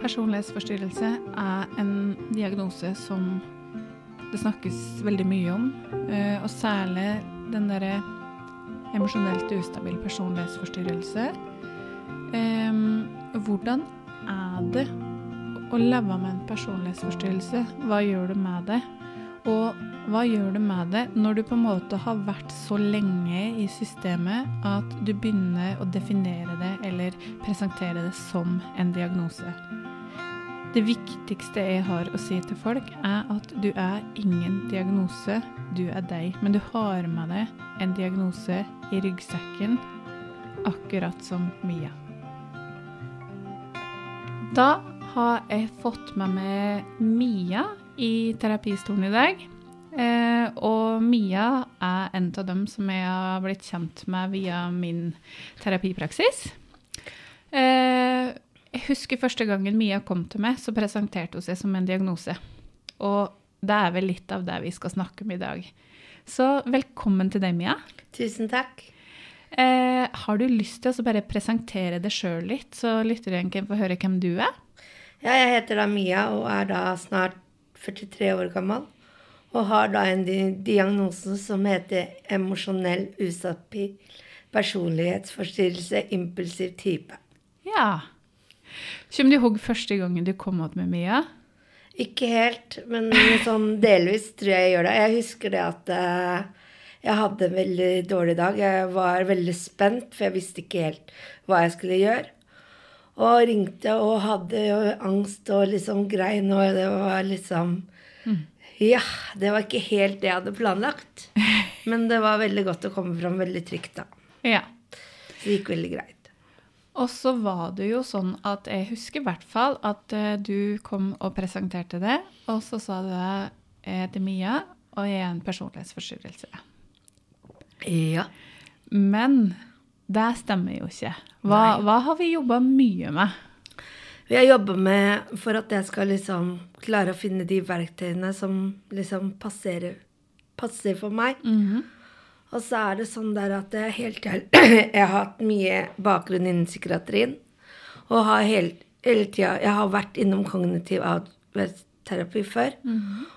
Personlighetsforstyrrelse er en diagnose som det snakkes veldig mye om, eh, og særlig den derre emosjonelt ustabil personlighetsforstyrrelse. Hvordan er det å leve med en personlighetsforstyrrelse? Hva gjør du med det? Og hva gjør du med det når du på en måte har vært så lenge i systemet at du begynner å definere det eller presentere det som en diagnose? Det viktigste jeg har å si til folk, er at du er ingen diagnose, du er deg. Men du har med deg en diagnose i ryggsekken, akkurat som Mia. Da har jeg fått med meg Mia i terapistolen i dag. Eh, og Mia er en av dem som jeg har blitt kjent med via min terapipraksis. Eh, jeg husker første gangen Mia kom til meg, så presenterte hun seg som en diagnose. Og det er vel litt av det vi skal snakke om i dag. Så velkommen til deg, Mia. Tusen takk. Eh, har du lyst til å bare presentere deg sjøl litt, så lytter jeg kan få høre hvem du er? Ja, jeg heter da Mia og er da snart 43 år gammel. Og har da en di diagnose som heter emosjonell ustabil personlighetsforstyrrelse, impulsiv type. Ja. Kommer du ihåg første gangen du kom opp med Mia? Ikke helt, men sånn delvis tror jeg jeg gjør det. Jeg husker det at eh, jeg hadde en veldig dårlig dag. Jeg var veldig spent, for jeg visste ikke helt hva jeg skulle gjøre. Og ringte og hadde jo angst og liksom grein, og det var liksom Ja, det var ikke helt det jeg hadde planlagt. Men det var veldig godt å komme fram veldig trygt, da. Ja. Så det gikk veldig greit. Og så var det jo sånn at jeg husker i hvert fall at eh, du kom og presenterte det, og så sa du at jeg heter Mia, og jeg er en personlighetsforstyrrelse. Ja. Men det stemmer jo ikke. Hva, hva har vi jobba mye med? Vi har jobba med for at jeg skal liksom klare å finne de verktøyene som liksom passer, passer for meg. Og så er det sånn der at jeg helt Jeg har hatt mye bakgrunn innen psykiatrien. Og har helt, hele tida Jeg har vært innom kognitiv atferdsterapi før.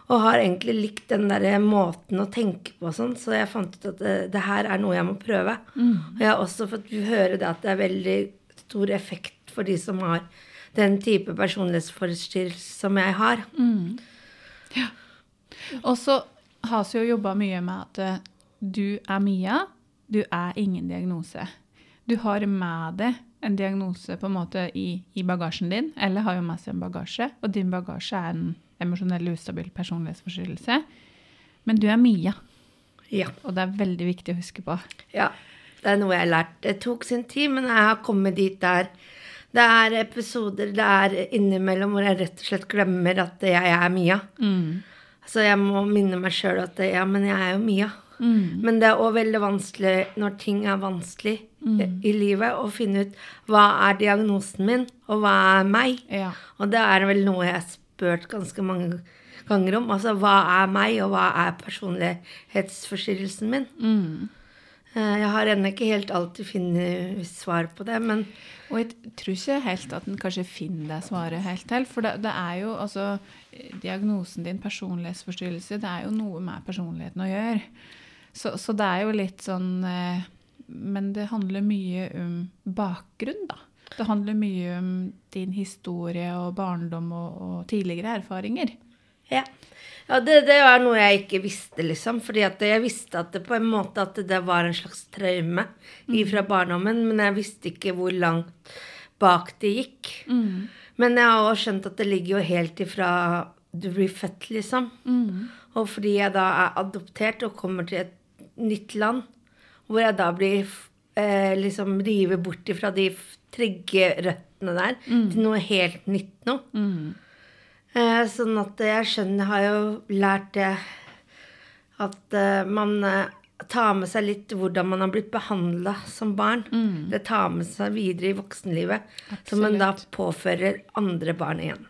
Og har egentlig likt den der måten å tenke på og sånn, så jeg fant ut at det, det her er noe jeg må prøve. Og jeg har også fått høre det at det er veldig stor effekt for de som har den type personlighetsforstyrrelse som jeg har. Og så har vi jo jobba mye med at eh, du er Mia, du er ingen diagnose. Du har med deg en diagnose på en måte i, i bagasjen din, eller har jo med seg en bagasje, og din bagasje er en emosjonell ustabil personlighetsforstyrrelse. Men du er Mia, Ja. og det er veldig viktig å huske på. Ja, det er noe jeg har lært. Det tok sin tid, men jeg har kommet dit der. Det er episoder det er innimellom hvor jeg rett og slett glemmer at jeg er Mia. Så jeg må minne meg sjøl at ja, men jeg er jo Mia. Men det er òg veldig vanskelig når ting er vanskelig i, i livet, å finne ut hva er diagnosen min, og hva er meg. Ja. Og det er vel noe jeg har spurt ganske mange ganger om. Altså hva er meg, og hva er personlighetsforstyrrelsen min? Mm. Jeg har ennå ikke helt alltid funnet svar på det, men Og jeg tror ikke helt at en kanskje finner det svaret helt til. For det, det er jo altså Diagnosen din, personlighetsforstyrrelse, det er jo noe med personligheten å gjøre. Så, så det er jo litt sånn eh, Men det handler mye om bakgrunn, da. Det handler mye om din historie og barndom og, og tidligere erfaringer. ja. ja det, det var noe jeg ikke visste, liksom. Fordi jeg visste at det på en måte at det var en slags traume fra barndommen, men jeg visste ikke hvor langt bak det gikk. Men jeg har også skjønt at det ligger jo helt ifra du blir født, liksom. Og fordi jeg da er adoptert og kommer til et nytt land, hvor jeg da blir eh, liksom rive bort ifra de trygge røttene der til noe helt nytt nå. Eh, sånn at jeg skjønner, har jo lært det at eh, man eh, tar med seg litt hvordan man har blitt behandla som barn. Det tar med seg videre i voksenlivet, som man da påfører andre barn igjen.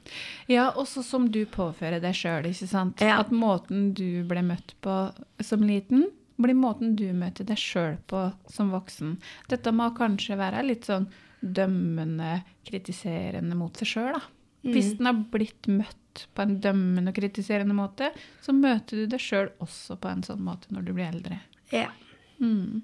Ja, også som du påfører deg sjøl, ikke sant? Ja. At måten du ble møtt på som liten, blir måten du møter deg sjøl på som voksen. Dette må kanskje være litt sånn dømmende, kritiserende mot seg sjøl, da. Hvis den har blitt møtt på en dømmende og kritiserende måte, så møter du deg sjøl også på en sånn måte når du blir eldre. Ja. Mm.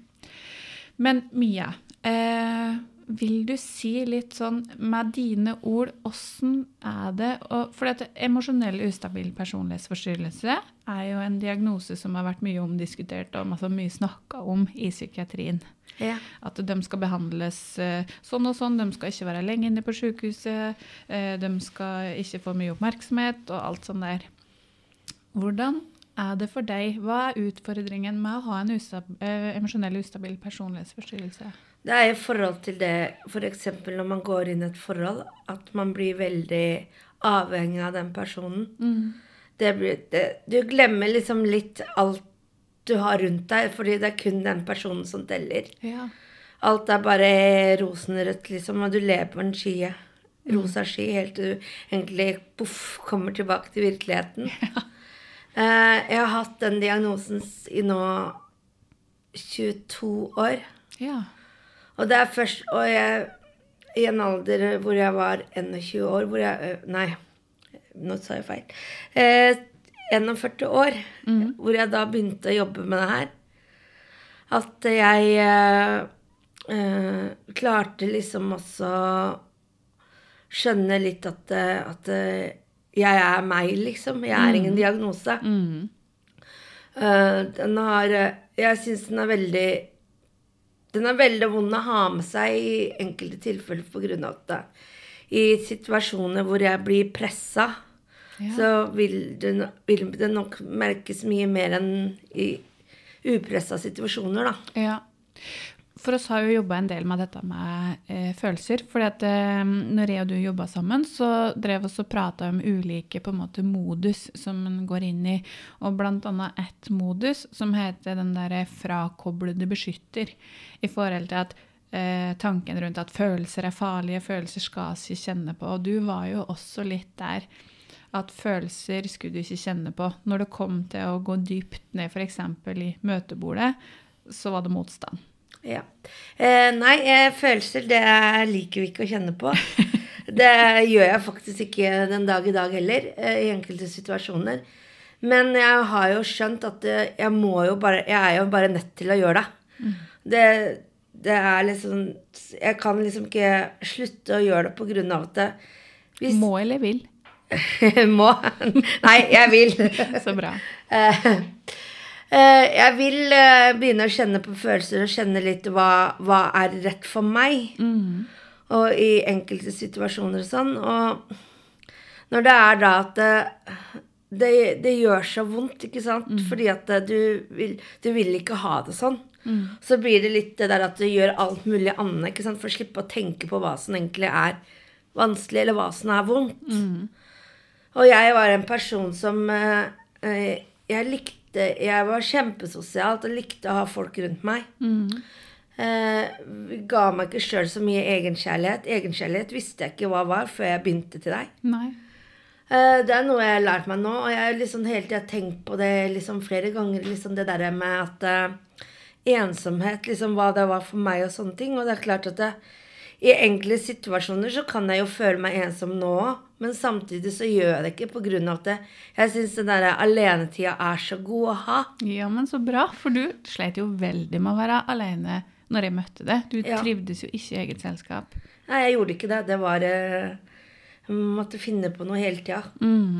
Men Mia, eh, vil du si litt sånn med dine ord åssen er det å For dette emosjonell ustabil personlighetsforstyrrelse er jo en diagnose som har vært mye omdiskutert og altså mye snakka om i psykiatrien. ja. At de skal behandles eh, sånn og sånn, de skal ikke være lenge inne på sykehuset, eh, de skal ikke få mye oppmerksomhet og alt sånn der. Hvordan er det for deg? Hva er utfordringen med å ha en ustab eh, emosjonell ustabil personlighetsforstyrrelse? Det er i forhold til det f.eks. når man går inn i et forhold, at man blir veldig avhengig av den personen. Det blir, det, du glemmer liksom litt alt du har rundt deg, fordi det er kun den personen som teller. Ja. Alt er bare rosenrødt, liksom, og du lever på en skie. Rosa sky, helt til du egentlig poff, kommer tilbake til virkeligheten. Eh, jeg har hatt den diagnosen i nå 22 år. ja. Og det er først Og jeg i en alder hvor jeg var 21 år hvor jeg, Nei, nå sa jeg feil. Eh, 41 år, hvor jeg da begynte å jobbe med det her. At jeg eh, eh, klarte liksom også skjønne litt at, eh, at eh, jeg er meg, liksom. Jeg er ingen diagnose. Mm. Uh, den har Jeg syns den er veldig Den er veldig vond å ha med seg i enkelte tilfeller på grunn av at det, i situasjoner hvor jeg blir pressa, Ja. så vil det, vil det nok merkes mye mer enn i upressa situasjoner, da. Ja. For oss har jo jobba en del med dette med eh, følelser. fordi at eh, når jeg og du jobba sammen, så drev oss og prata om ulike på en måte modus som en går inn i. Og blant annet ett modus som heter den derre frakoblede beskytter. I forhold til at eh, tanken rundt at følelser er farlige, følelser skal ikke kjenne på. Og du var jo også litt der at følelser skulle du ikke kjenne på. Når det kom til å gå dypt ned f.eks. i møtebordet, så var det motstand. Ja. Eh, nei, eh, følelser det liker vi ikke å kjenne på. Det gjør jeg faktisk ikke den dag i dag heller, eh, i enkelte situasjoner. Men jeg har jo skjønt at eh, jeg må jo bare Jeg er jo bare nødt til å gjøre det. Det, det er liksom Jeg kan liksom ikke slutte å gjøre det på grunn av at det, hvis, Må eller vil. må. Nei, jeg vil. Så bra. Eh, eh, jeg vil eh, begynne å kjenne på følelser og kjenne litt hva, hva er rett for meg. Mm. Og i enkelte situasjoner og sånn. Og når det er da at det, det, det gjør så vondt, ikke sant? Fordi at eh, du vil, du vil ikke ha det sånn. Så blir det litt det der at du gjør alt mulig annet ikke sant? for å slippe å tenke på hva som egentlig er vanskelig, eller hva som er vondt. Og jeg var en person som eh, eh, Jeg likte Jeg var kjempesosialt og likte å ha folk rundt meg. Eh, ga meg ikke sjøl så mye egenkjærlighet. Egenkjærlighet visste jeg ikke hva var før jeg begynte til deg. Nei. Eh, det er noe jeg har lært meg nå, og jeg har liksom hele tida tenkt på det liksom flere ganger. liksom Det derre med at eh, ensomhet, liksom hva det var for meg og sånne ting. Og det er klart at det, i enkle situasjoner så kan jeg jo føle meg ensom nå òg, men samtidig så gjør jeg det ikke av at det, jeg syns den der alenetida er så god å ha. Ja, men så bra, for du slet jo veldig med å være alene når jeg møtte deg. Du Ja. trivdes jo ikke i eget selskap. Nei, jeg gjorde ikke det. Det var eh, Jeg måtte finne på noe hele tida.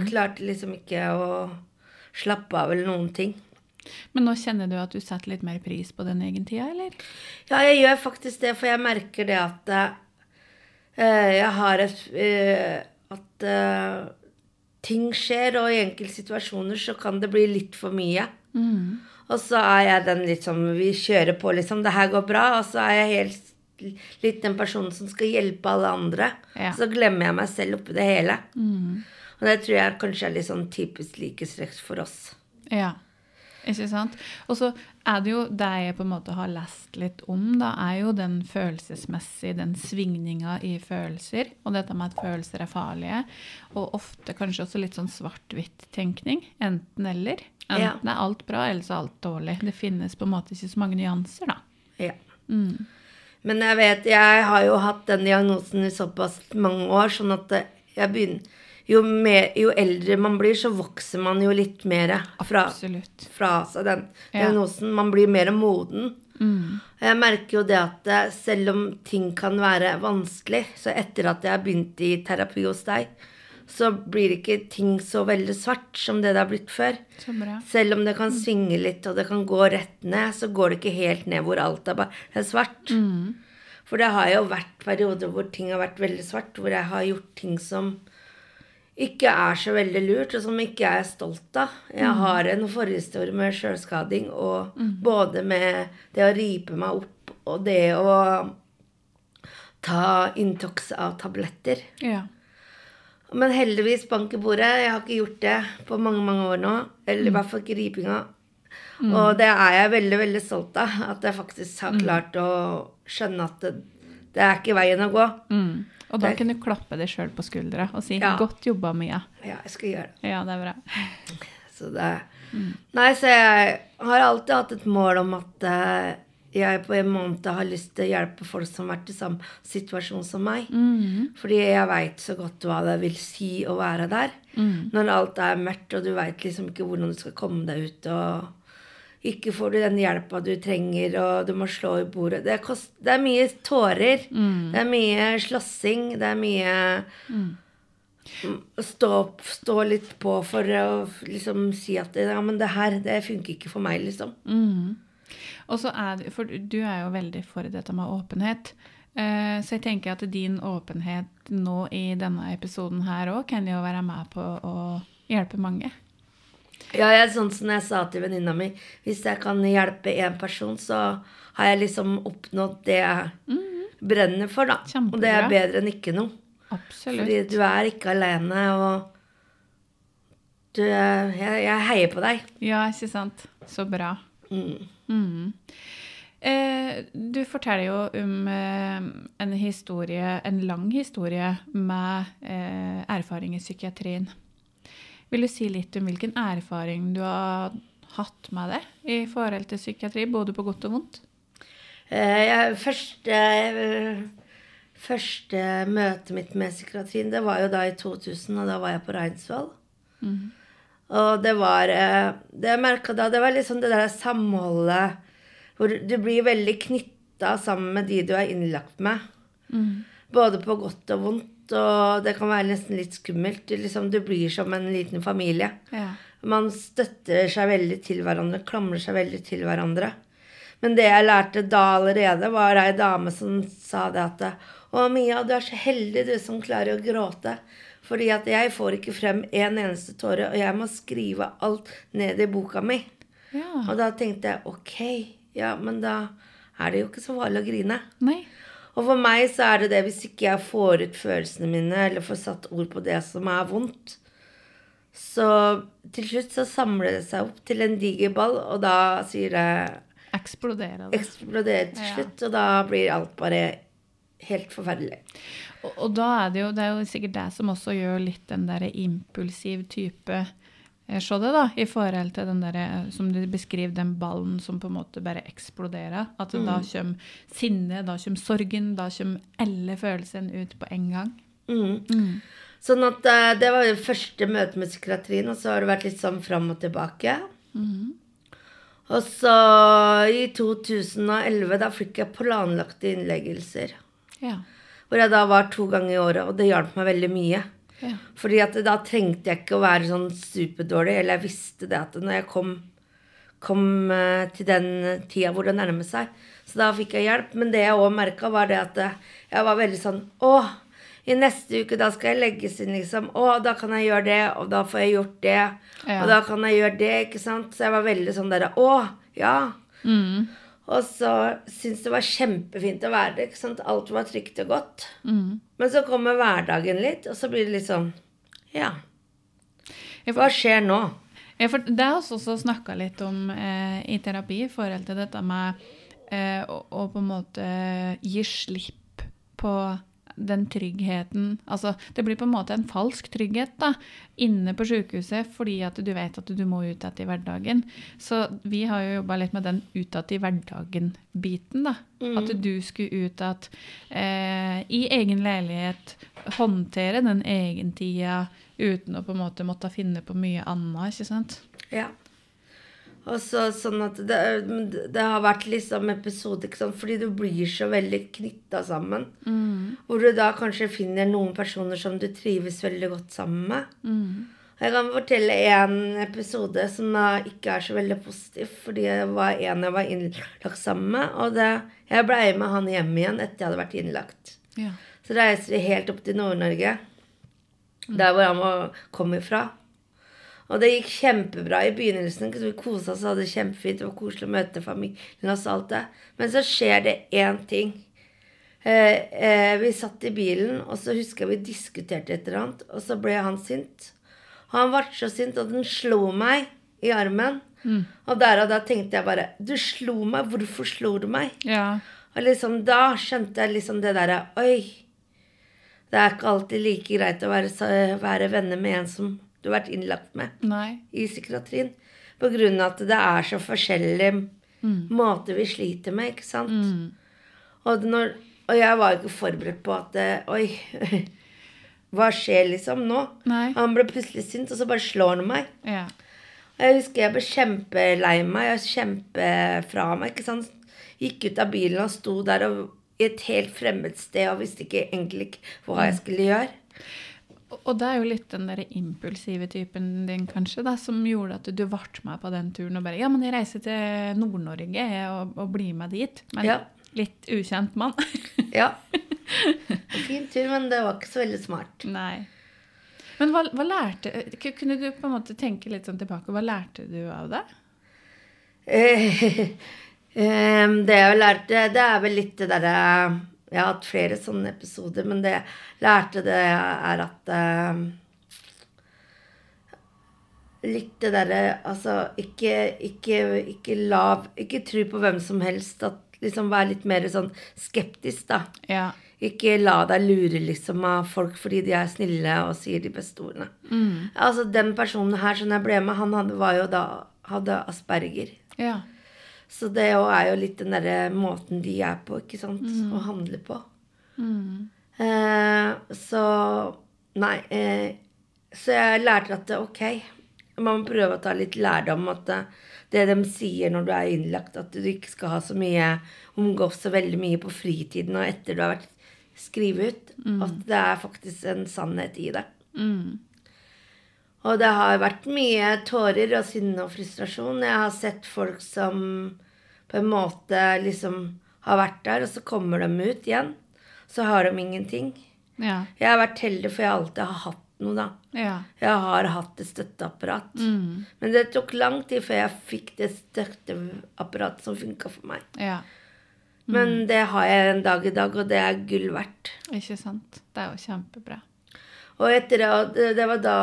Klarte liksom ikke å slappe av eller noen ting. Men nå kjenner du at du setter litt mer pris på den egen tida, eller? Ja, jeg gjør faktisk det, for jeg merker det at uh, jeg har et eh, At uh, ting skjer, og i enkelte situasjoner så kan det bli litt for mye. Og så er jeg den litt sånn Vi kjører på, liksom. Det her går bra. Og så er jeg helt litt den personen som skal hjelpe alle andre. Ja. Så glemmer jeg meg selv oppi det hele. Og det tror jeg kanskje er litt sånn typisk likhetstrekk for oss. Ja. Ikke sant? Og så er det jo det jeg på en måte har lest litt om, da, er jo den følelsesmessige, den svingninga i følelser, og dette med at følelser er farlige, og ofte kanskje også litt sånn svart-hvitt-tenkning. Enten-eller. Enten er alt bra, eller så er alt dårlig. Det finnes på en måte ikke så mange nyanser, da. Ja. Mm. Men jeg vet, jeg har jo hatt den diagnosen i såpass mange år, sånn at jeg begynner jo, mer, jo eldre man blir, så vokser man jo litt mer fra, fra seg den Ja. diagnosen. Man blir mer moden. Mm. Jeg merker jo det at eh, selv om ting kan være vanskelig, så etter at jeg har begynt i terapi hos deg, så blir ikke ting så veldig svart som det det har blitt før. Selv om det kan svinge litt, og det kan gå rett ned, så går det ikke helt ned hvor alt er bare svart. Mm. For det har jo vært perioder hvor ting har vært veldig svart, hvor jeg har gjort ting som ikke er så veldig lurt, og som ikke jeg er stolt av. Jeg har en forhistorie med sjølskading, og både med det å ripe meg opp og det å ta Intox av tabletter. Ja. Men heldigvis, bank i bordet. Jeg har ikke gjort det på mange mange år nå. Eller Mm. i hvert fall ikke ripinga. Og det er jeg veldig veldig stolt av. At jeg faktisk Mm. har klart å skjønne at det, det er ikke veien å gå. Mm. Og da kan du klappe deg sjøl på skuldra og si Ja. 'godt jobba, Mia'. Ja, jeg skal gjøre det. Ja, det er bra. Så det Nei, så jeg har alltid hatt et mål om at eh, jeg på en måned har lyst til å hjelpe folk som har vært i samme situasjon som meg. Mm. Fordi jeg veit så godt hva det vil si å være der. Mm. Når alt er mørkt, og du veit liksom ikke hvordan du skal komme deg ut, og ikke får du den hjelpa du trenger, og du må slå i bordet. Det, kost, det er mye tårer. Mm. Det er mye slåssing. Det er mye mm, stå, stå litt på for å liksom si at ja, men det her, det funker ikke for meg, liksom. Mm. Og så er for du er jo veldig for dette med åpenhet. Eh, så jeg tenker at din åpenhet nå i denne episoden her òg kan jo være med på å hjelpe mange. Ja, jeg, sånn som jeg sa til venninna mi, hvis jeg kan hjelpe én person, så har jeg liksom oppnådd det jeg brenner for, da. Kjempebra. Og det er bedre enn ikke noe. Absolutt. Fordi du er ikke alene, og du jeg, jeg heier på deg. Ja, ikke sant? Så bra. Mm. Mm. Eh, du forteller jo om eh, en historie, en lang historie med eh, erfaring i psykiatrien. Vil du si litt om hvilken erfaring du har hatt med det i forhold til psykiatri, både på godt og vondt? Eh, første, eh, første møtet mitt med psykiatrien, det var jo da i 2000, og da var jeg på Reinsvoll. Mm. Og det var eh, Det jeg merka da, det var liksom det der samholdet hvor du blir veldig knytta sammen med de du er innlagt med. Mm. Både på godt og vondt, og det kan være nesten litt skummelt. Du, liksom, du blir som en liten familie. Ja. Man støtter seg veldig til hverandre, klamrer seg veldig til hverandre. Men det jeg lærte da allerede, var ei dame som sa det at Å, Mia, du er så heldig, du som klarer å gråte. Fordi at jeg får ikke frem en eneste tåre, og jeg må skrive alt ned i boka mi. ja. Og da tenkte jeg ok, ja, men da er det jo ikke så farlig å grine. Nei. Og for meg så er det det hvis ikke jeg får ut følelsene mine, eller får satt ord på det som er vondt, så til slutt så samler det seg opp til en diger ball, og da sier det Eksplodere det. eksploderer til Ja. slutt, og da blir alt bare helt forferdelig. Og, og da er det jo det er jo sikkert det som også gjør litt den der impulsiv type Se det, da, i forhold til den der, eh, som du beskriver, den ballen som på en måte bare eksploderer. At mm. da kommer sinne, da kommer sorgen, da kommer alle følelsene ut på en gang. Mm. Sånn at eh, det var jo første møte med psykiatrien, og så har det vært litt sånn fram og tilbake. Mhm. Og så i 2011, da fikk jeg planlagte innleggelser. Ja. Hvor jeg da var to ganger i året, og det hjalp meg veldig mye. Ja. Fordi at da trengte jeg ikke å være sånn superdårlig, eller jeg visste det at når jeg kom, kom eh, til den tida hvor det nærmer seg, så da fikk jeg hjelp. Men det jeg òg merka, var det at eh, jeg var veldig sånn Å, i neste uke da skal jeg legges inn, liksom. Å, da kan jeg gjøre det, og da får jeg gjort det. Ja. Og da kan jeg gjøre det, ikke sant. Så jeg var veldig sånn derre Å, ja. Mm. Og så syntes det var kjempefint å være der. ikke sant? Alt var trygt og godt. Mm. Men så kommer hverdagen litt, og så blir det litt sånn Ja, hva skjer nå? Ja, for det har vi også snakka litt om eh, i terapi i forhold til dette med eh, å, å på en måte gi slipp på den tryggheten Altså, det blir på en måte en falsk trygghet da, inne på sykehuset fordi at du vet at du må ut igjen i hverdagen. Så vi har jo jobba litt med den ut igjen i hverdagen-biten, da. At du skulle ut igjen eh, i egen leilighet, håndtere den egentida uten å på en måte måtte finne på mye annet, ikke sant? Ja. Og så sånn at det, det har vært liksom episode, ikke sant, fordi du blir så veldig knytta sammen. Hvor du da kanskje finner noen personer som du trives veldig godt sammen med. Jeg kan fortelle en episode som da ikke er så veldig positiv, fordi det var en jeg var innlagt sammen med. Og det, jeg blei med han hjem igjen etter jeg hadde vært innlagt. Ja. Så reiser vi helt opp til Nord-Norge, der hvor han kom ifra. Og det gikk kjempebra i begynnelsen. Vi kosa oss hadde det kjempefint. Det var koselig å møte familien og alt det. Men så skjer det én ting. Eh, eh, vi satt i bilen, og så husker jeg vi diskuterte et eller annet. Og så ble han sint. Og han ble så sint at han slo meg i armen. Og der og da tenkte jeg bare Du slo meg. Hvorfor slo du meg? Ja. Og liksom da skjønte jeg liksom det derre Oi. Det er ikke alltid like greit å være, være venner med en som du har vært innlagt med Nei. i psykiatrien. På grunn av at det er så forskjellige måter vi sliter med, ikke sant. Og, når, og jeg var ikke forberedt på at eh, Oi, hva skjer liksom nå? Nei. Han ble plutselig sint, og så bare slår han meg. Ja. Og Jeg husker jeg ble kjempelei meg. Jeg kjempefra meg. ikke sant? Gikk ut av bilen og sto der og, i et helt fremmed sted og visste ikke egentlig hva jeg skulle gjøre. Og- det er jo litt den der impulsive typen din, kanskje, da, som gjorde at du ble med på den turen og bare Ja, men jeg reiser til Nord-Norge og, og blir med dit. Men Ja. litt ukjent mann. Ja. Fin tur, men det var ikke så veldig smart. Nei. Men hva, hva lærte Kunne du på en måte tenke litt sånn tilbake? Hva lærte du av det? Eh, em, det jeg lærte, det er vel litt det derre Jeg har hatt flere sånne episoder, men det jeg lærte, det er at em, Litt det derre Altså, ikke, ikke, ikke lav Ikke tro på hvem som helst. At liksom Vær litt mer sånn skeptisk, da. Ja. Ikke la deg lure liksom av folk fordi de er snille og sier de beste ordene. Altså, den personen her som jeg ble med, han hadde, var jo da hadde asperger. Ja. Så det er jo litt den derre måten de er på, ikke sant? Å handle på. Eh, så Nei. Eh, så jeg lærte at ok, man må prøve å ta litt lærdom at det, det de sier når du er innlagt, at du ikke skal ha så mye omgås så veldig mye på fritiden og etter du har vært skrevet ut. At det er faktisk en sannhet i det. Mm. Og det har vært mye tårer og sinne og frustrasjon. Jeg har sett folk som på en måte liksom har vært der, og så kommer de ut igjen. Så har de ingenting. Ja. Jeg har vært heldig, for jeg alltid har hatt noe, da. Ja. Jeg har hatt et støtteapparat. Men det tok lang tid før jeg fikk det støtteapparatet som funka for meg. ja. Men det har jeg en dag i dag, og det er gull verdt. Ikke sant? Det er jo kjempebra. Og etter det, det, det var da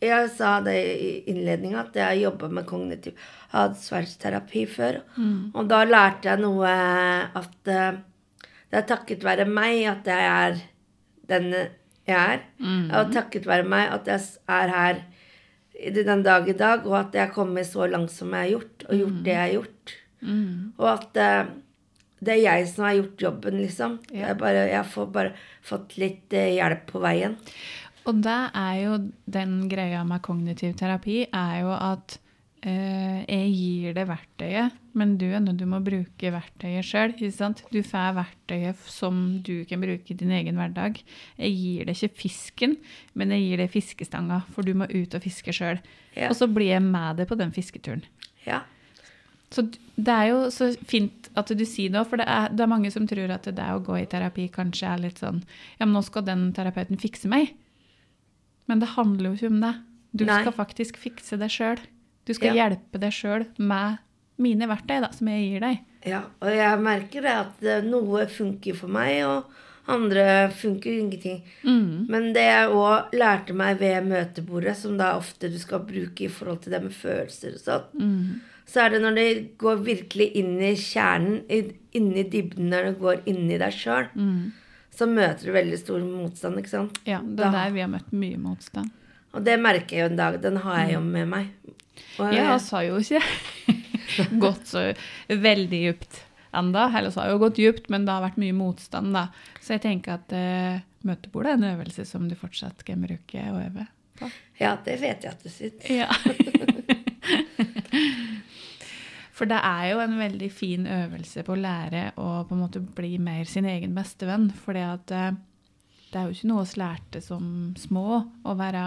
Jeg sa det i innledninga at jeg jobba med kognitiv atferdsterapi før. Og da lærte jeg noe at eh, det er takket være meg at jeg er den jeg er. Og takket være meg at jeg er her den dag i dag, og at jeg har kommet så langt som jeg har gjort, og gjort det jeg har gjort. Og at eh, det er jeg som har gjort jobben, liksom. Ja. Jeg, bare, jeg får bare fått litt eh, hjelp på veien. Og det er jo den greia med kognitiv terapi, er jo at eh, jeg gir det verktøyet, men du er nødt til å bruke verktøyet sjøl. Du får verktøyet som du kan bruke i din egen hverdag. Jeg gir deg ikke fisken, men jeg gir deg fiskestanga, for du må ut og fiske sjøl. Ja. Og så blir jeg med deg på den fisketuren. Ja. Så det er jo så fint at du sier det, for det er, det er mange som tror at det å gå i terapi kanskje er litt sånn Ja, men nå skal den terapeuten fikse meg. Men det handler jo ikke om det. Du Nei. skal faktisk fikse det sjøl. Du skal Ja. hjelpe deg sjøl med mine verktøy, da, som jeg gir deg. ja. Og jeg merker det at eh, noe funker for meg, og andre funker ingenting. Men det jeg òg lærte meg ved møtebordet, som da ofte du skal bruke i forhold til det med følelser og sånn, så er det når det går virkelig inn i kjernen, inn i dybden, når det går inn i deg sjøl, så så møter du veldig stor motstand, ikke sant. Ja, det er der vi har møtt mye motstand. Og det merker jeg jo en dag. Den har jeg jo med meg. Og vi har jo ikke gått så veldig djupt enda. Eller så har jo gått djupt, men det har vært mye motstand, da. Så jeg tenker at uh, møtebord er en øvelse som du fortsatt kan bruke og øve på. ja, det vet jeg at du syns. Ja. For det er jo en veldig fin øvelse på å lære å på en måte bli mer sin egen bestevenn. For det er jo ikke noe oss lærte som små, å være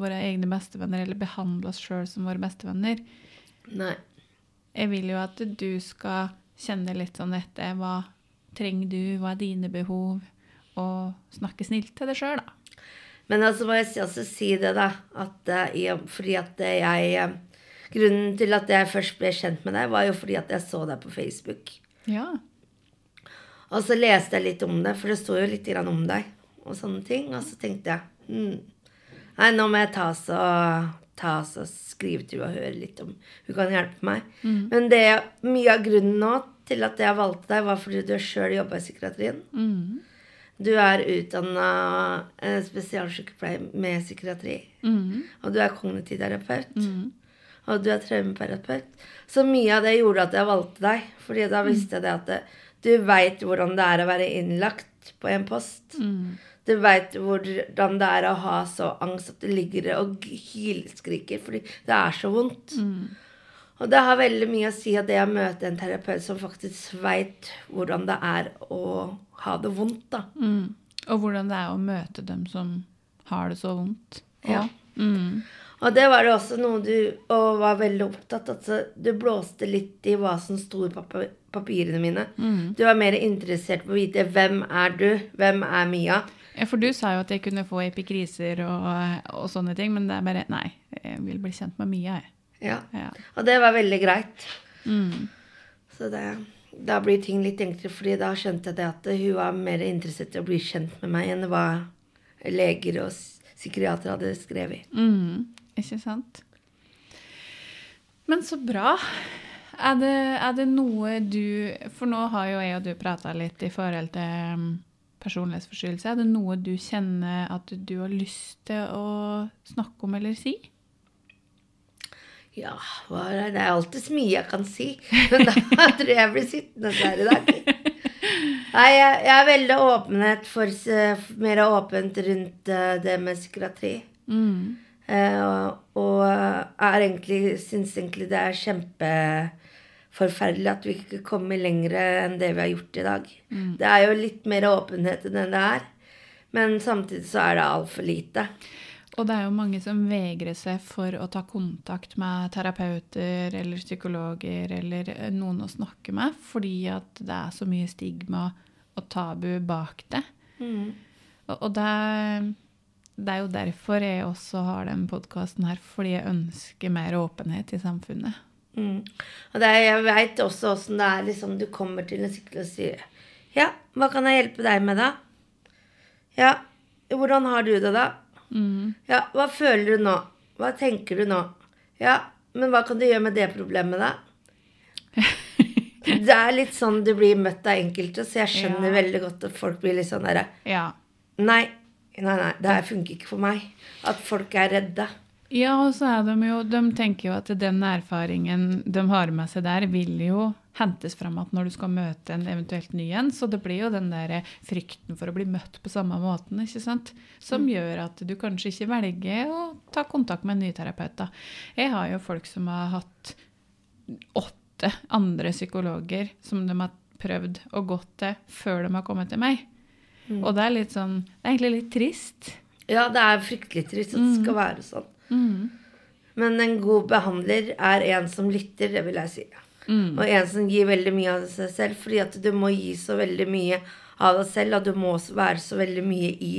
våre egne bestevenner eller behandle oss sjøl som våre bestevenner. Nei. Jeg vil jo at du skal kjenne litt sånn etter hva trenger du, hva er dine behov, og snakke snilt til deg sjøl, da. Men altså må jeg også si det, da. At, eh, fordi at jeg eh, Grunnen til at jeg først ble kjent med deg, var jo fordi at jeg så deg på Facebook. Ja. Og så leste jeg litt om det, for det sto jo litt grann om deg. Og sånne ting. Og så tenkte jeg hm, Nei, nå må jeg ta så, ta så skrive til henne og høre litt om hun kan hjelpe meg. Men det, mye av grunnen nå til at jeg valgte deg, var fordi du sjøl jobba i psykiatrien. Mm. Du er utdanna spesialsykepleier med psykiatri. Mm. Og du er kognitiv terapeut. Mm. Og du er traumeterapeut. Så mye av det gjorde at jeg valgte deg. Fordi da visste jeg det at det, du veit hvordan det er å være innlagt på en post. Mm. Du veit hvordan det er å ha så angst at du ligger og hylskriker fordi det er så vondt. Mm. Og det har veldig mye å si at det å møte en terapeut som faktisk veit hvordan det er å ha det vondt, da. Mm. Og hvordan det er å møte dem som har det så vondt. Ja. Mm. Og det var det også noe du og var veldig opptatt av. Altså, du blåste litt i hva som sto i pap papirene mine. Mm. Du var mer interessert på å vite hvem er du, hvem er Mia. Ja, for du sa jo at jeg kunne få epikriser og, og sånne ting, men det er bare Nei, jeg vil bli kjent med Mia, jeg. Ja. Ja. Og det var veldig greit. Mm. Så det, da blir ting litt enklere, fordi da skjønte jeg det at hun var mer interessert i å bli kjent med meg enn hva leger og psykiatere hadde skrevet. Mm. Ikke sant? Men så bra. Er det, er det noe du For nå har jo jeg og du prata litt i forhold til um, personlighetsforstyrrelse. Er det noe du kjenner at du har lyst til å snakke om eller si? Ja, hva er det? det er alltid så mye jeg kan si. Men da tror jeg jeg blir sittende her i dag. Nei, jeg, jeg er veldig åpenhet for s- mer åpent rundt eh, det med psykiatri. Mm. Eh, og jeg er egentlig, syns egentlig det er kjempeforferdelig at vi ikke kommer lenger enn det vi har gjort i dag. Det er jo litt mer åpenhet enn det er. Men samtidig så er det altfor lite. Og det er jo mange som vegrer seg for å ta kontakt med terapeuter eller psykologer eller eh, noen å snakke med, fordi at det er så mye stigma og tabu bak det. Og, og det, det er jo derfor jeg også har den podkasten her, fordi jeg ønsker mer åpenhet i samfunnet. Mm. Og det er, jeg veit også åssen det er liksom du kommer til en sykkel og sier Ja, hva kan jeg hjelpe deg med, da? Ja, hvordan har du det, da? Mm. Ja, hva føler du nå? Hva tenker du nå? Ja, men hva kan du gjøre med det problemet, da? Det er litt sånn du blir møtt av enkelte, så jeg skjønner Ja. veldig godt at folk blir litt sånn derre Ja. Nei, nei, nei, det her funker ikke for meg. At folk er redde. Ja, og så er de jo De tenker jo at den erfaringen de har med seg der, vil jo hentes fram at når du skal møte en eventuelt ny en. Så det blir jo den der frykten for å bli møtt på samme måten, ikke sant? Som gjør at du kanskje ikke velger å ta kontakt med en ny terapeut. da. Jeg har jo folk som har hatt åtte andre psykologer som de har prøvd å gå til før de har kommet til meg. Og det er litt sånn Det er egentlig litt trist. Ja, det er fryktelig trist at det skal være sånn. Mm. Men en god behandler er en som lytter, det vil jeg si. Mm. Og en som gir veldig mye av seg selv, fordi at du må gi så veldig mye av deg selv, og du må være så veldig mye i,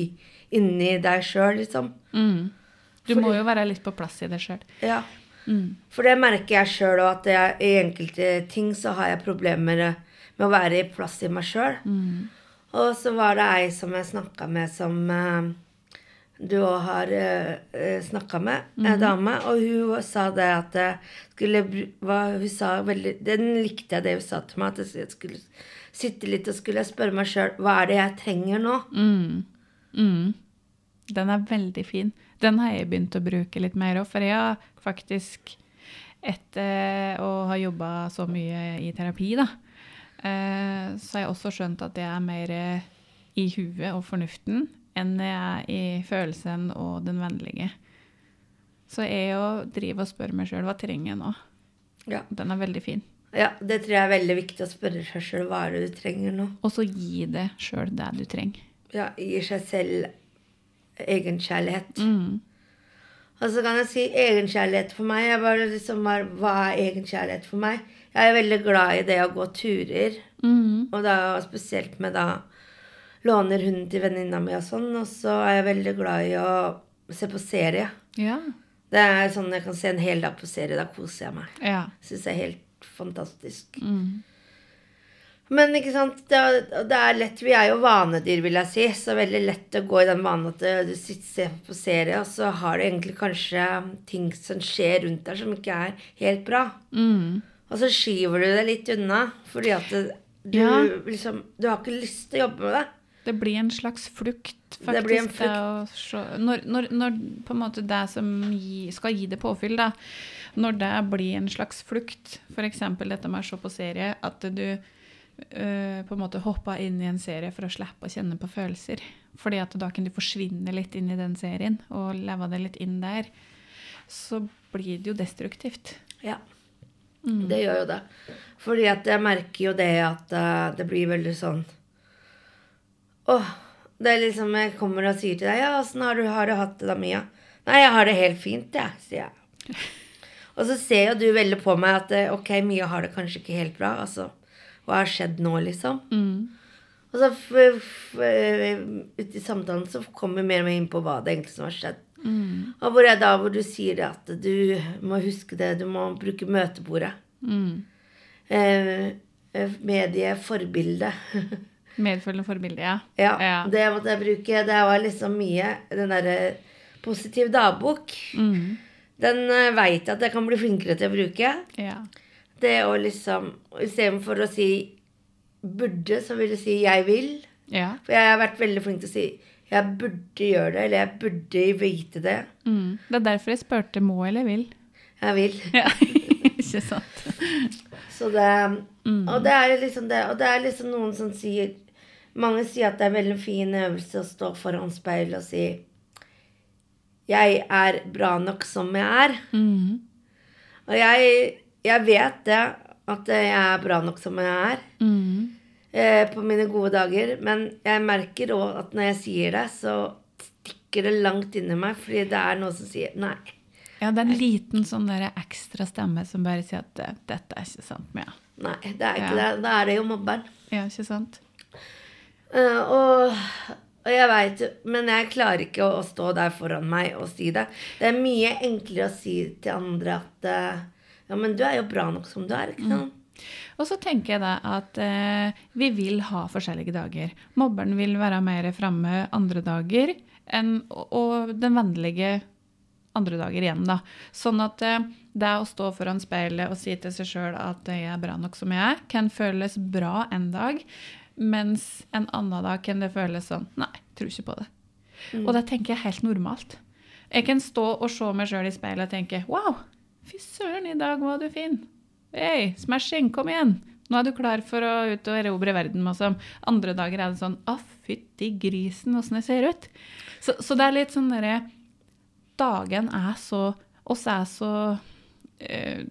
inni deg sjøl, liksom. Mm. Du Fordi- må jo være litt på plass i deg sjøl. Ja. Mm. For det merker jeg sjøl òg, at jeg, i enkelte ting så har jeg problemer med å være i plass i meg sjøl. Mm. Og så var det ei som jeg snakka med som eh, du òg har uh, snakka med, en dame, og hun sa det at det skulle hva Hun sa veldig Den likte jeg det hun sa til meg, at jeg skulle sitte litt og skulle spørre meg sjøl hva er det jeg trenger nå? Mm. Mm. Den er veldig fin. Den har jeg begynt å bruke litt mer òg, for jeg har faktisk etter å ha jobba så mye i terapi, da, eh, så har jeg også skjønt at jeg er mer i huet og fornuften enn jeg er i følelsen og den vennlige. Så jeg å driver og spør meg sjøl hva trenger jeg nå. Ja. Den er veldig fin. ja, det tror jeg er veldig viktig å spørre seg sjøl hva er det du trenger nå. Og så gi det sjøl det du trenger. Ja, gi seg selv egenkjærlighet. Mm. Og så kan jeg si egenkjærlighet for meg. Jeg bare liksom Hva er egenkjærlighet for meg? Jeg er veldig glad i det å gå turer. Mm. Og da spesielt med da låner hunden til venninna mi og sånn. Og så er jeg veldig glad i å se på serie. Ja. Det er sånn jeg kan se en hel dag på serie. Da koser jeg meg. Ja. Syns jeg er helt fantastisk. Mm. Men ikke sant, det, er- det er lett Vi er jo vanedyr, vil jeg si. Så veldig lett å gå i den vanen at du sitter ser på serie, og så har du egentlig kanskje ting som skjer rundt deg som ikke er helt bra. Mm. Og så skyver du det litt unna, fordi at det, du Ja. liksom Du har ikke lyst til å jobbe med det. Det blir en slags flukt, faktisk. Det blir en det å se, når, når, når på en måte det som gi, skal gi det påfyll, da, når det blir en slags flukt, f.eks. dette med å se på serie, at du øh, på en måte hopper inn i en serie for å slippe å kjenne på følelser. Fordi at da kan du forsvinne litt inn i den serien og leve det litt inn der. Så blir det jo destruktivt. Ja. Mm. Det gjør jo det. Fordi at jeg merker jo det at uh, det blir veldig sånn Åh. Det er liksom Jeg kommer og sier til deg Ja, åssen har du har du hatt det da, Mia? Nei, jeg har det helt fint, jeg, sier jeg. Og så ser jo du veldig på meg at eh, ok, Mia har det kanskje ikke helt bra. Altså, hva har skjedd nå, liksom? Mm. Og så f- f- i samtalen så kommer vi mer og mer inn på hva det egentlig som har skjedd. Mm. Og hvor er da hvor du sier at du må huske det, du må bruke møtebordet. Mm. Eh, eh, medie, forbilde. Forbilde, ja. ja, Ja. det måtte jeg bruke. Det var liksom mye den derre positiv dagbok. Mm. Den uh, veit jeg at jeg kan bli flinkere til å bruke. ja. Det å liksom Istedenfor å si burde, så vil jeg si jeg vil. Ja. For jeg har vært veldig flink til å si jeg burde gjøre det, eller jeg burde vite det. Mm. Det er derfor jeg spurte må eller vil. Jeg vil. Ja, ikke sant? Så det, og, det er liksom det, og det er liksom noen som sier Mange sier at det er en veldig fin øvelse å stå foran speilet og si 'Jeg er bra nok som jeg er'. Mm. Og jeg, jeg vet det, at jeg er bra nok som jeg er. Mm. Eh, på mine gode dager. Men jeg merker òg at når jeg sier det, så stikker det langt inni meg, fordi det er noe som sier nei. Ja, det er en liten sånn der ekstra stemme som bare sier at eh, dette er ikke sant Mia'. Nei, det er ikke Ja. det. Da er det jo mobberen. Ja, ikke sant? Uh, og, og jeg veit jo Men jeg klarer ikke å, å stå der foran meg og si det. Det er mye enklere å si til andre at uh, Ja, men du er jo bra nok som du er, ikke sant? Og så tenker jeg da at eh, vi vil ha forskjellige dager. Mobberen vil være mer framme andre dager, enn, og, den vennlige andre dager igjen. da. Sånn at eh, det å stå foran speilet og si til seg sjøl at jeg er bra nok som jeg er, kan føles bra en dag, mens en annen dag kan det føles sånn Nei, tror ikke på det. Og det tenker jeg er helt normalt. Jeg kan stå og se meg sjøl i speilet og tenke Wow, fy søren, i dag var du fin. Hei, smashing, kom igjen. Nå er du klar for å ut og erobre verden. Også. andre dager er det sånn Å, fytti grisen, åssen det ser ut. Så, så det er litt sånn derre Dagen er så Oss er så eh,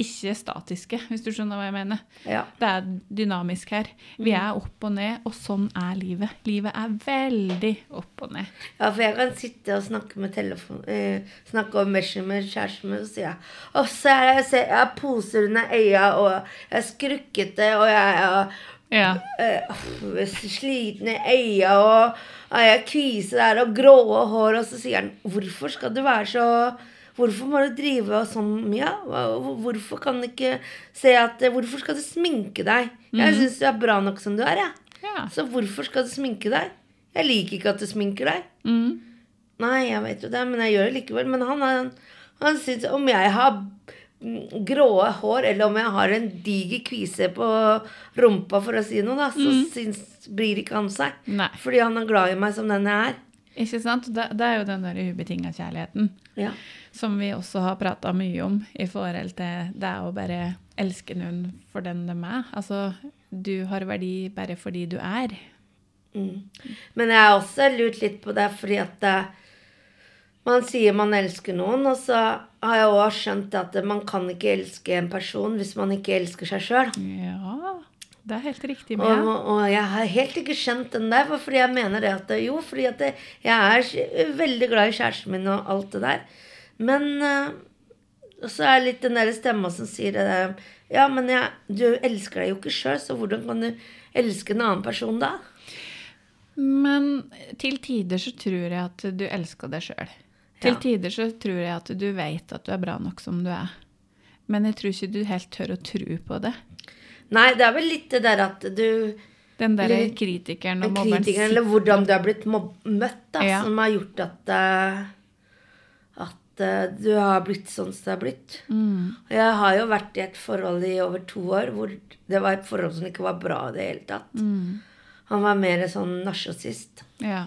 ikke statiske, hvis du skjønner hva jeg mener. Ja. Det er dynamisk her. Vi er opp og ned, og sånn er livet. Livet er veldig opp og ned. Ja, for jeg kan sitte og snakke med telefon eh, Snakke om Messi med kjæresten min, og sier jeg Å, se her, jeg, ser, jeg har poser under øya, og jeg er skrukkete, og jeg er Ja. sliten i øya, og jeg har kvise der, og grå hår, og så sier han Hvorfor skal du være så Hvorfor må du drive sånn, mye? Hvorfor kan du ikke se at Hvorfor skal du sminke deg? Jeg syns du er bra nok som du er, jeg. ja. Så hvorfor skal du sminke deg? Jeg liker ikke at du sminker deg. Mm. Nei, jeg vet jo det, men jeg gjør det likevel. Men han, han, han syns om jeg har gråe grå hår, eller om jeg har en diger kvise på rumpa, for å si noe, da, så syns, bryr ikke han seg. Nei. Fordi han er glad i meg som den jeg er. Ikke sant? Det, det er jo den der ubetinga kjærligheten Ja. som vi også har prata mye om i forhold til det å bare elske noen for den de er. Altså, du har verdi bare fordi du er. Mm. Men jeg har også lurt litt på det, fordi at det, man sier man elsker noen, og så har jeg òg skjønt at man kan ikke elske en person hvis man ikke elsker seg sjøl. Ja, det er helt riktig Og, med. og jeg har helt ikke skjønt den der, for- fordi jeg mener det at Jo, fordi at jeg er veldig glad i kjæresten min og alt det der. Men uh, så er det litt den der stemma som sier det der Ja, men jeg, du elsker deg jo ikke sjøl, så hvordan kan du elske en annen person da? Men til tider så tror jeg at du elsker deg sjøl. Til Ja. tider så tror jeg at du vet at du er bra nok som du er. Men jeg tror ikke du helt tør å tro på det. Nei, det er vel litt det der at du Den der kritikeren og en mobberen kritikeren, eller hvordan du er blitt mobb møtt, da, Ja. som har gjort at eh, at eh, du har blitt sånn som du har blitt. Mm. Jeg har jo vært i et forhold i over to år hvor det var et forhold som ikke var bra i det hele tatt. Mm. Han var mer sånn narsissist. Ja.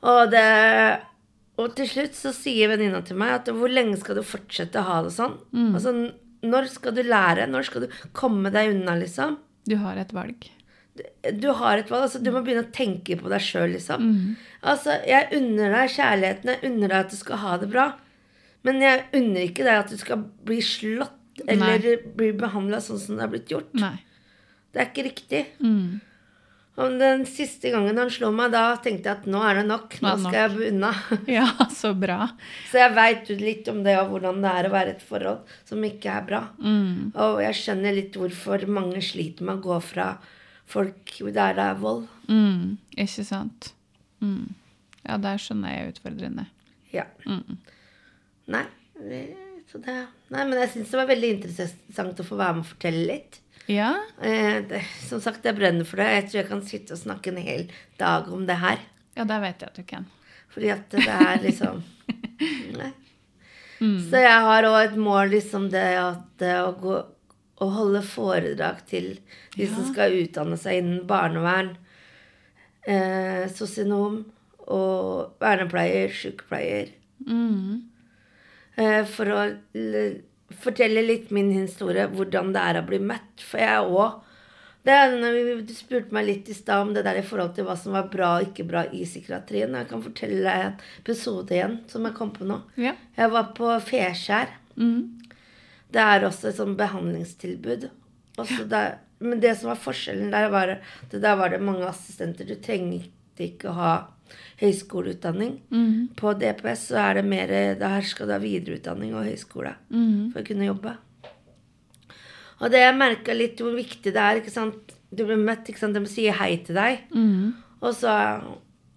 Og, det, og til slutt så sier venninna til meg at hvor lenge skal du fortsette å ha det sånn? Mm. Altså, når skal du lære? Når skal du komme deg unna, liksom? Du har et valg. Du har et valg. Altså, du må begynne å tenke på deg sjøl, liksom. Mm. Altså, jeg unner deg kjærligheten, jeg unner deg at du skal ha det bra. Men jeg unner ikke deg at du skal bli slått eller bli behandla sånn som det har blitt gjort. Nei. Det er ikke riktig. Mm. Og den siste gangen han slo meg, da tenkte jeg at nå er det nok. Nå skal jeg unna. Ja, så bra. Så jeg veit litt om det, og hvordan det er å være i et forhold som ikke er bra. Mm. Og jeg skjønner litt hvorfor mange sliter med å gå fra folk der det er vold. Mm. Ikke sant? Mm. Ja, der skjønner jeg utfordrende. Ja. Mm. Nei, så det, nei men jeg syns det var veldig interessant å få være med og fortelle litt. Ja? Eh, det, som sagt, jeg brenner for det. Jeg tror jeg kan sitte og snakke en hel dag om det her. Ja, det vet jeg at du kan. Fordi at det er liksom Nei. Mm. Så jeg har òg et mål, liksom det at eh, å gå å holde foredrag til de som skal utdanne seg innen barnevern, eh, sosionom og vernepleier, sykepleier. Mm. Eh, for å fortelle litt min historie, hvordan det er å bli møtt. For jeg òg Du spurte meg litt i stad om det der i forhold til hva som var bra og ikke bra i psykiatrien. Jeg kan fortelle deg en episode igjen som jeg kom på nå. Ja. Jeg var på Feskjær. Mm. Det er også et sånt behandlingstilbud. Også der, men det som var forskjellen der, var at der var det mange assistenter. Du trengte ikke å ha høyskoleutdanning. Mm. På DPS så er det mer Der skal du ha videreutdanning og høyskole Mm. for å kunne jobbe. Og det jeg merka litt hvor viktig det er. ikke sant? Du blir møtt, ikke sant? de sier hei til deg. Mm. Og så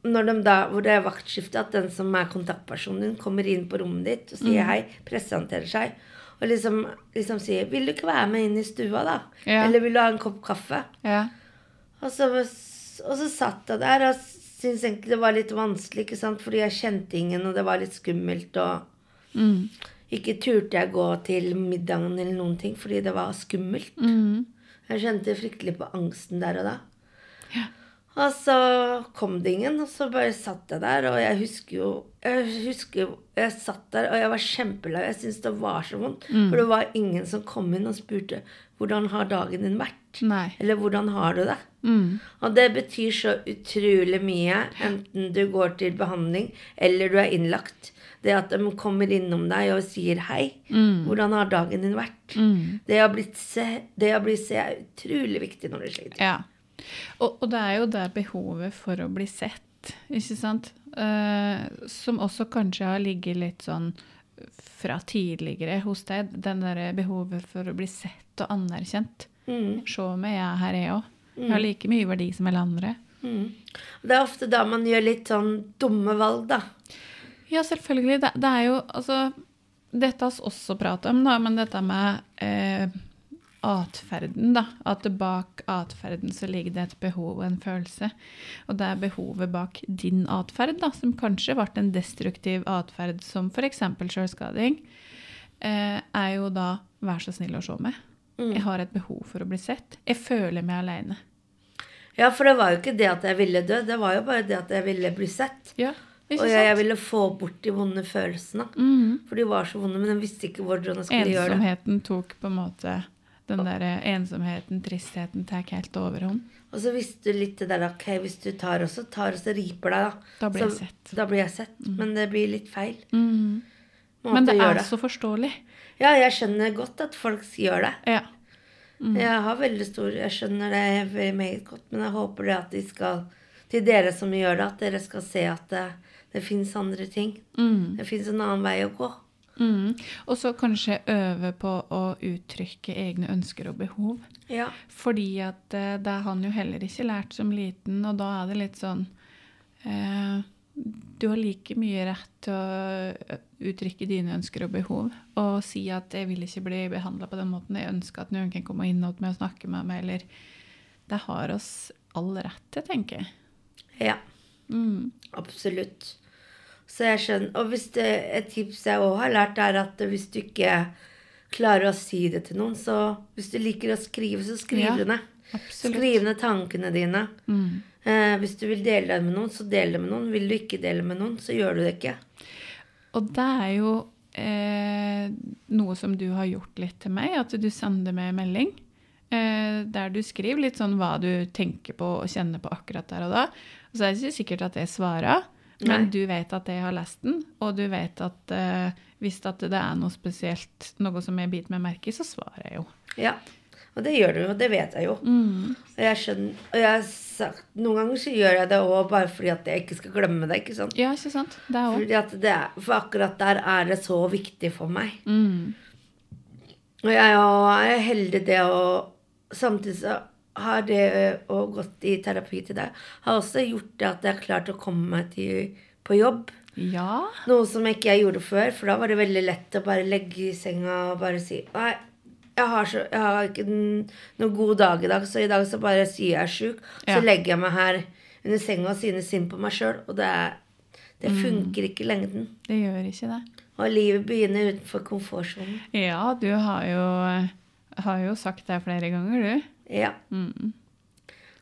når de da, hvor det er vaktskifte, at den som er kontaktpersonen din, kommer inn på rommet ditt og sier hei, presenterer seg, og liksom, liksom sier 'Vil du ikke være med inn i stua, da?' Ja. Eller 'Vil du ha en kopp kaffe?' Ja. Og så, og så satt jeg der og syntes egentlig det var litt vanskelig, ikke sant? fordi jeg kjente ingen, og det var litt skummelt. og... Mm. Ikke turte jeg gå til middagen eller noen ting, fordi det var skummelt. Mm. Jeg kjente fryktelig på angsten der og da. Ja. Og så kom det ingen, og så bare satt jeg der, og jeg husker jo Jeg husker jeg satt der, og jeg var kjempelei. Jeg syntes det var så vondt. For det var ingen som kom inn og spurte hvordan har dagen din vært? Nei. Eller hvordan har du det? Mm. Og det betyr så utrolig mye, enten du går til behandling eller du er innlagt. Det at de kommer innom deg og sier hei. Mm. Hvordan har dagen din vært? Mm. Det å bli se, det å bli se er utrolig viktig når du sliter. Ja. Og, og det er jo der behovet for å bli sett, ikke sant? uh, som også kanskje har ligget litt sånn fra tidligere hos deg. Den der behovet for å bli sett og anerkjent. Mm. Se meg, jeg er her, jeg òg. Jeg har like mye verdi som alle andre. Mm. Det er ofte da man gjør litt sånn dumme valg, da. Ja, selvfølgelig. Det, det er jo altså Dette har vi også pratet om, da, men dette med eh, atferden, da. At bak atferden så ligger det et behov og en følelse. Og det er behovet bak din atferd, da, som kanskje ble en destruktiv atferd, som f.eks. sjølskading, eh, er jo da 'vær så snill å se meg'. Mm. Jeg har et behov for å bli sett. Jeg føler meg aleine. Ja, for det var jo ikke det at jeg ville dø, det var jo bare det at jeg ville bli sett. Ja, Og jeg, jeg ville få bort de vonde følelsene. Mm. For de var så vonde, men jeg visste ikke hvordan jeg skulle gjøre det. Ensomheten tok på en måte Den der ensomheten, tristheten, tar helt overhånd. Og så visste du litt det der ok, hvis du tar og så tar og så riper deg, da. Da blir jeg sett. Da blir jeg sett. Men det blir litt feil. Mm. Men det er så forståelig. Ja, jeg skjønner godt at folk gjør det. Ja. Mm. Jeg har veldig stor Jeg skjønner det veldig meget godt, men jeg håper det at de skal Til dere som gjør det, at dere skal se at det, det fins andre ting. Mm. Det fins en annen vei å gå. Mm. Og så kanskje øve på å uttrykke egne ønsker og behov. Ja. Fordi at eh, det har han jo heller ikke lært som liten, og da er det litt sånn eh, Du har like mye rett til å uttrykke dine ønsker og behov, og si at 'jeg vil ikke bli behandla på den måten', 'jeg ønsker at noen kan komme inn og snakke med meg', eller Det har oss all rett til, tenker jeg. ja. Mm. Absolutt. Så jeg skjønner. Og hvis det, et tips jeg òg har lært, er at hvis du ikke klarer å si det til noen, så hvis du liker å skrive, så skriv Ja, det ned. Skriv ned tankene dine. Mm. Eh, hvis du vil dele det med noen, så del det med noen. Vil du ikke dele med noen, så gjør du det ikke. Og det er jo eh, noe som du har gjort litt til meg, at du sender meg melding eh, der du skriver litt sånn hva du tenker på og kjenner på akkurat der og da. Og så er det ikke sikkert at jeg svarer, men Nei. du vet at jeg har lest den, og du vet at eh, hvis at det er noe spesielt, noe som jeg biter meg merke i, så svarer jeg jo. Ja. Og det gjør du jo. Det vet jeg jo. Mm. Og jeg skjønner, og jeg har sagt, noen ganger så gjør jeg det òg bare fordi at jeg ikke skal glemme det. ikke sant? Ja, ikke sant? Det er også. Fordi at det for akkurat der er det så viktig for meg. Mm. Og jeg er heldig det å Samtidig så har det å gått i terapi til deg har også gjort det at jeg har klart å komme meg til, på jobb. Ja. Noe som ikke jeg gjorde før, for da var det veldig lett å bare legge i senga og bare si Nei, jeg har, så, jeg har ikke noen god dag i dag, så i dag så bare sier jeg er sjuk. Så legger jeg meg her under senga og synes synd på meg sjøl, og det, det funker Mm. funker ikke i lengden. Det gjør ikke det. Og livet begynner utenfor komfortsonen. Ja, du har jo, har jo sagt det flere ganger, du. Ja. Mm.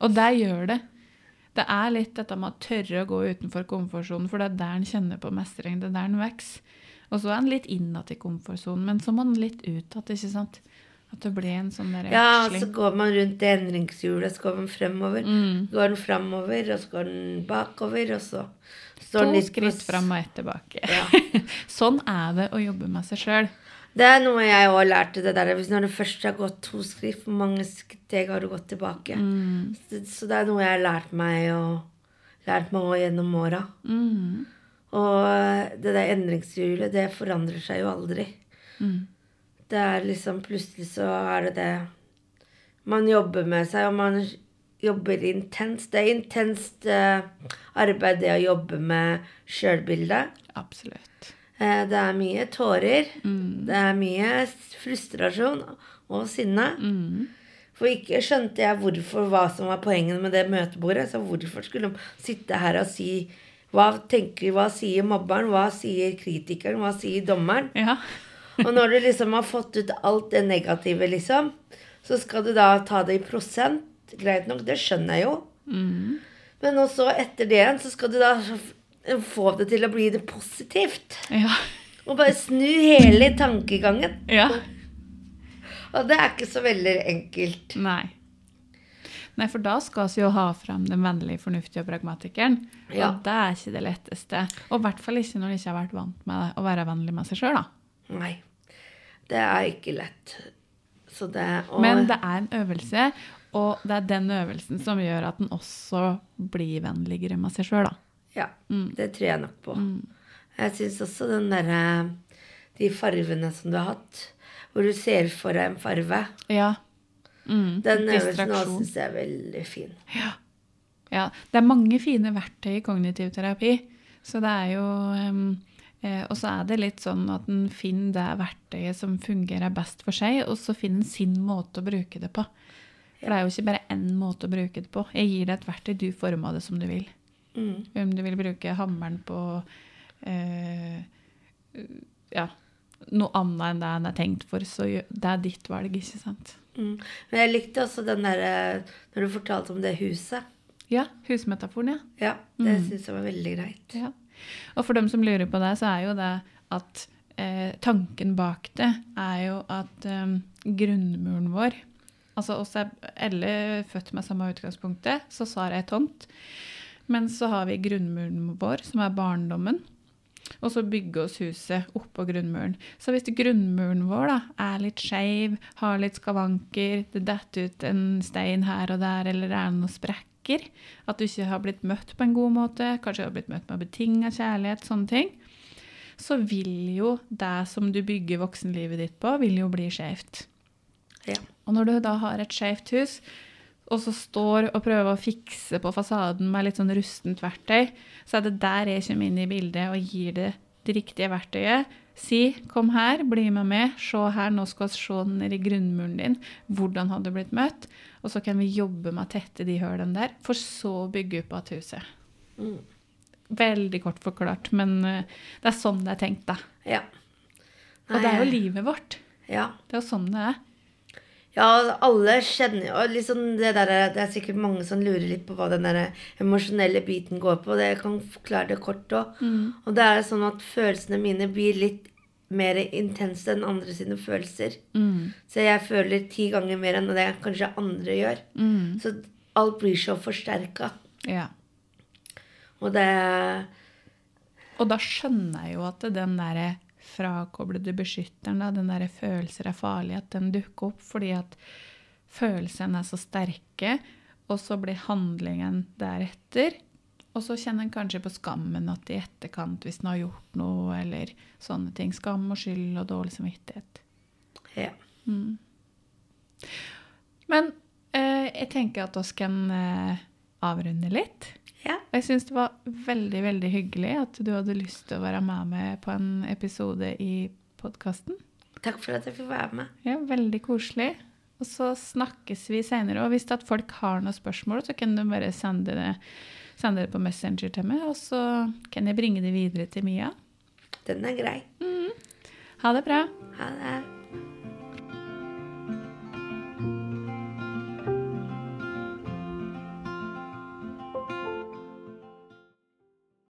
Og der gjør det. Det er litt dette med å tørre å gå utenfor komfortsonen, for det er der en kjenner på mestring, det er der en vokser. Og så er en litt innad i komfortsonen, men så må en litt utad, ikke sant? At det ble en sånn der Ja, så går man rundt det endringshjulet, så går man fremover. Mm. Går den fremover, og så går den bakover, og så står den litt To skritt fram og ett tilbake. Ja. sånn er det å jobbe med seg sjøl. Det er noe jeg òg lærte det der. Hvis når du først har gått to skritt, hvor mange steg har du gått tilbake? Mm. Så, så det er noe jeg har lært meg og lært meg også gjennom åra. Mm. Og det der endringshjulet, det forandrer seg jo aldri. Mm. Det er liksom plutselig så er det det Man jobber med seg, og man jobber intenst. Det er intenst eh, arbeid, det å jobbe med sjølbildet. Absolutt. Eh, det er mye tårer. Mm. Det er mye frustrasjon og sinne. Mm. For ikke skjønte jeg hvorfor, hva som var poenget med det møtebordet. Så hvorfor skulle de sitte her og si hva tenker, hva sier mobberen, hva sier kritikeren, hva sier dommeren? Ja. Og når du liksom har fått ut alt det negative, liksom, så skal du da ta det i prosent. Greit nok, det skjønner jeg jo. Mm. Men også etter det igjen, så skal du da få det til å bli det positivt. Ja. Og bare snu hele tankegangen. ja. Og det er ikke så veldig enkelt. Nei. Nei, for da skal vi jo ha frem den vennlige, fornuftige pragmatikeren. Ja. Og det er ikke det letteste. Og i hvert fall ikke når du ikke har vært vant med å være vennlig med seg sjøl, da. Nei. Det er ikke lett. Så det og, Men det er en øvelse, og det er den øvelsen som gjør at den også blir vennligere med seg sjøl, da. Ja, Mm. det tror jeg nok på. Mm. Jeg syns også den derre De farvene som du har hatt, hvor du ser for deg en farve, Ja. Mm. den øvelsen Distraksjon. syns jeg er veldig fin. Ja. ja. Det er mange fine verktøy i kognitiv terapi. Så det er jo em, Eh, og så er det litt sånn at en finner det verktøyet som fungerer best for seg, og så finner en sin måte å bruke det på. For det er jo ikke bare én måte å bruke det på. Jeg gir deg et verktøy, du former det som du vil. Mm. Om du vil bruke hammeren på eh, ja, noe annet enn det en er tenkt for, så det er ditt valg, ikke sant? Mm. Men jeg likte også den derre Når du fortalte om det huset. Ja, husmetaforen, ja. Ja, det Mm. syns jeg var veldig greit. Ja. Og for dem som lurer på det, så er jo det at eh, tanken bak det er jo at eh, grunnmuren vår Altså oss er alle født med samme utgangspunktet, så Sara er tomt. Men så har vi grunnmuren vår, som er barndommen. Og så bygge oss huset oppå grunnmuren. Så hvis grunnmuren vår da, er litt skeiv, har litt skavanker, det detter ut en stein her og der, eller det er noen sprekker, at du ikke har blitt møtt på en god måte, kanskje har blitt møtt med betinga kjærlighet, sånne ting, så vil jo det som du bygger voksenlivet ditt på, vil jo bli skjevt. Ja. Og når du da har et skjevt hus, og så står og prøver å fikse på fasaden med litt sånn rustent verktøy, så er det der jeg kommer inn i bildet og gir det det riktige verktøyet. Si 'kom her, bli med meg, se her, nå skal vi se ned i grunnmuren din'. Hvordan hadde du blitt møtt? Og så kan vi jobbe med å tette de hullene der, for så å bygge opp igjen huset. Mm. Veldig kort forklart, men eh, det er sånn det er tenkt, da. Ja. Og det er jo livet vårt. Ja. Det er jo sånn det er. Ja, alle kjenner og liksom det der, Det er sikkert mange som lurer litt på hva den der emosjonelle biten går på. Det jeg kan forklare det kort òg. Og det er sånn at følelsene mine blir litt mer intense enn andre sine følelser. Mm. Så jeg føler ti ganger mer enn det kanskje andre gjør. Mm. Så alt blir så forsterka. Ja. Og det Og da skjønner jeg jo at den der frakoblede beskytteren, da, den der følelser er farlig, at den dukker opp fordi at følelsene er så sterke, og så blir handlingen deretter. Og så kjenner en kanskje på skammen at i etterkant, hvis en har gjort noe, eller sånne ting. Skam og skyld og dårlig samvittighet. Ja. Mm. Men eh, jeg tenker at vi kan eh, avrunde litt. Jeg syns det var veldig veldig hyggelig at du hadde lyst til å være med meg på en episode i podkasten. Takk for at jeg fikk være med. Ja, veldig koselig. Og så snakkes vi senere. Og hvis at folk har noen spørsmål, så kan du bare sende det, sende det på Messenger til meg, og så kan jeg bringe det videre til Mia. Den er grei. Ha det bra. Ha det.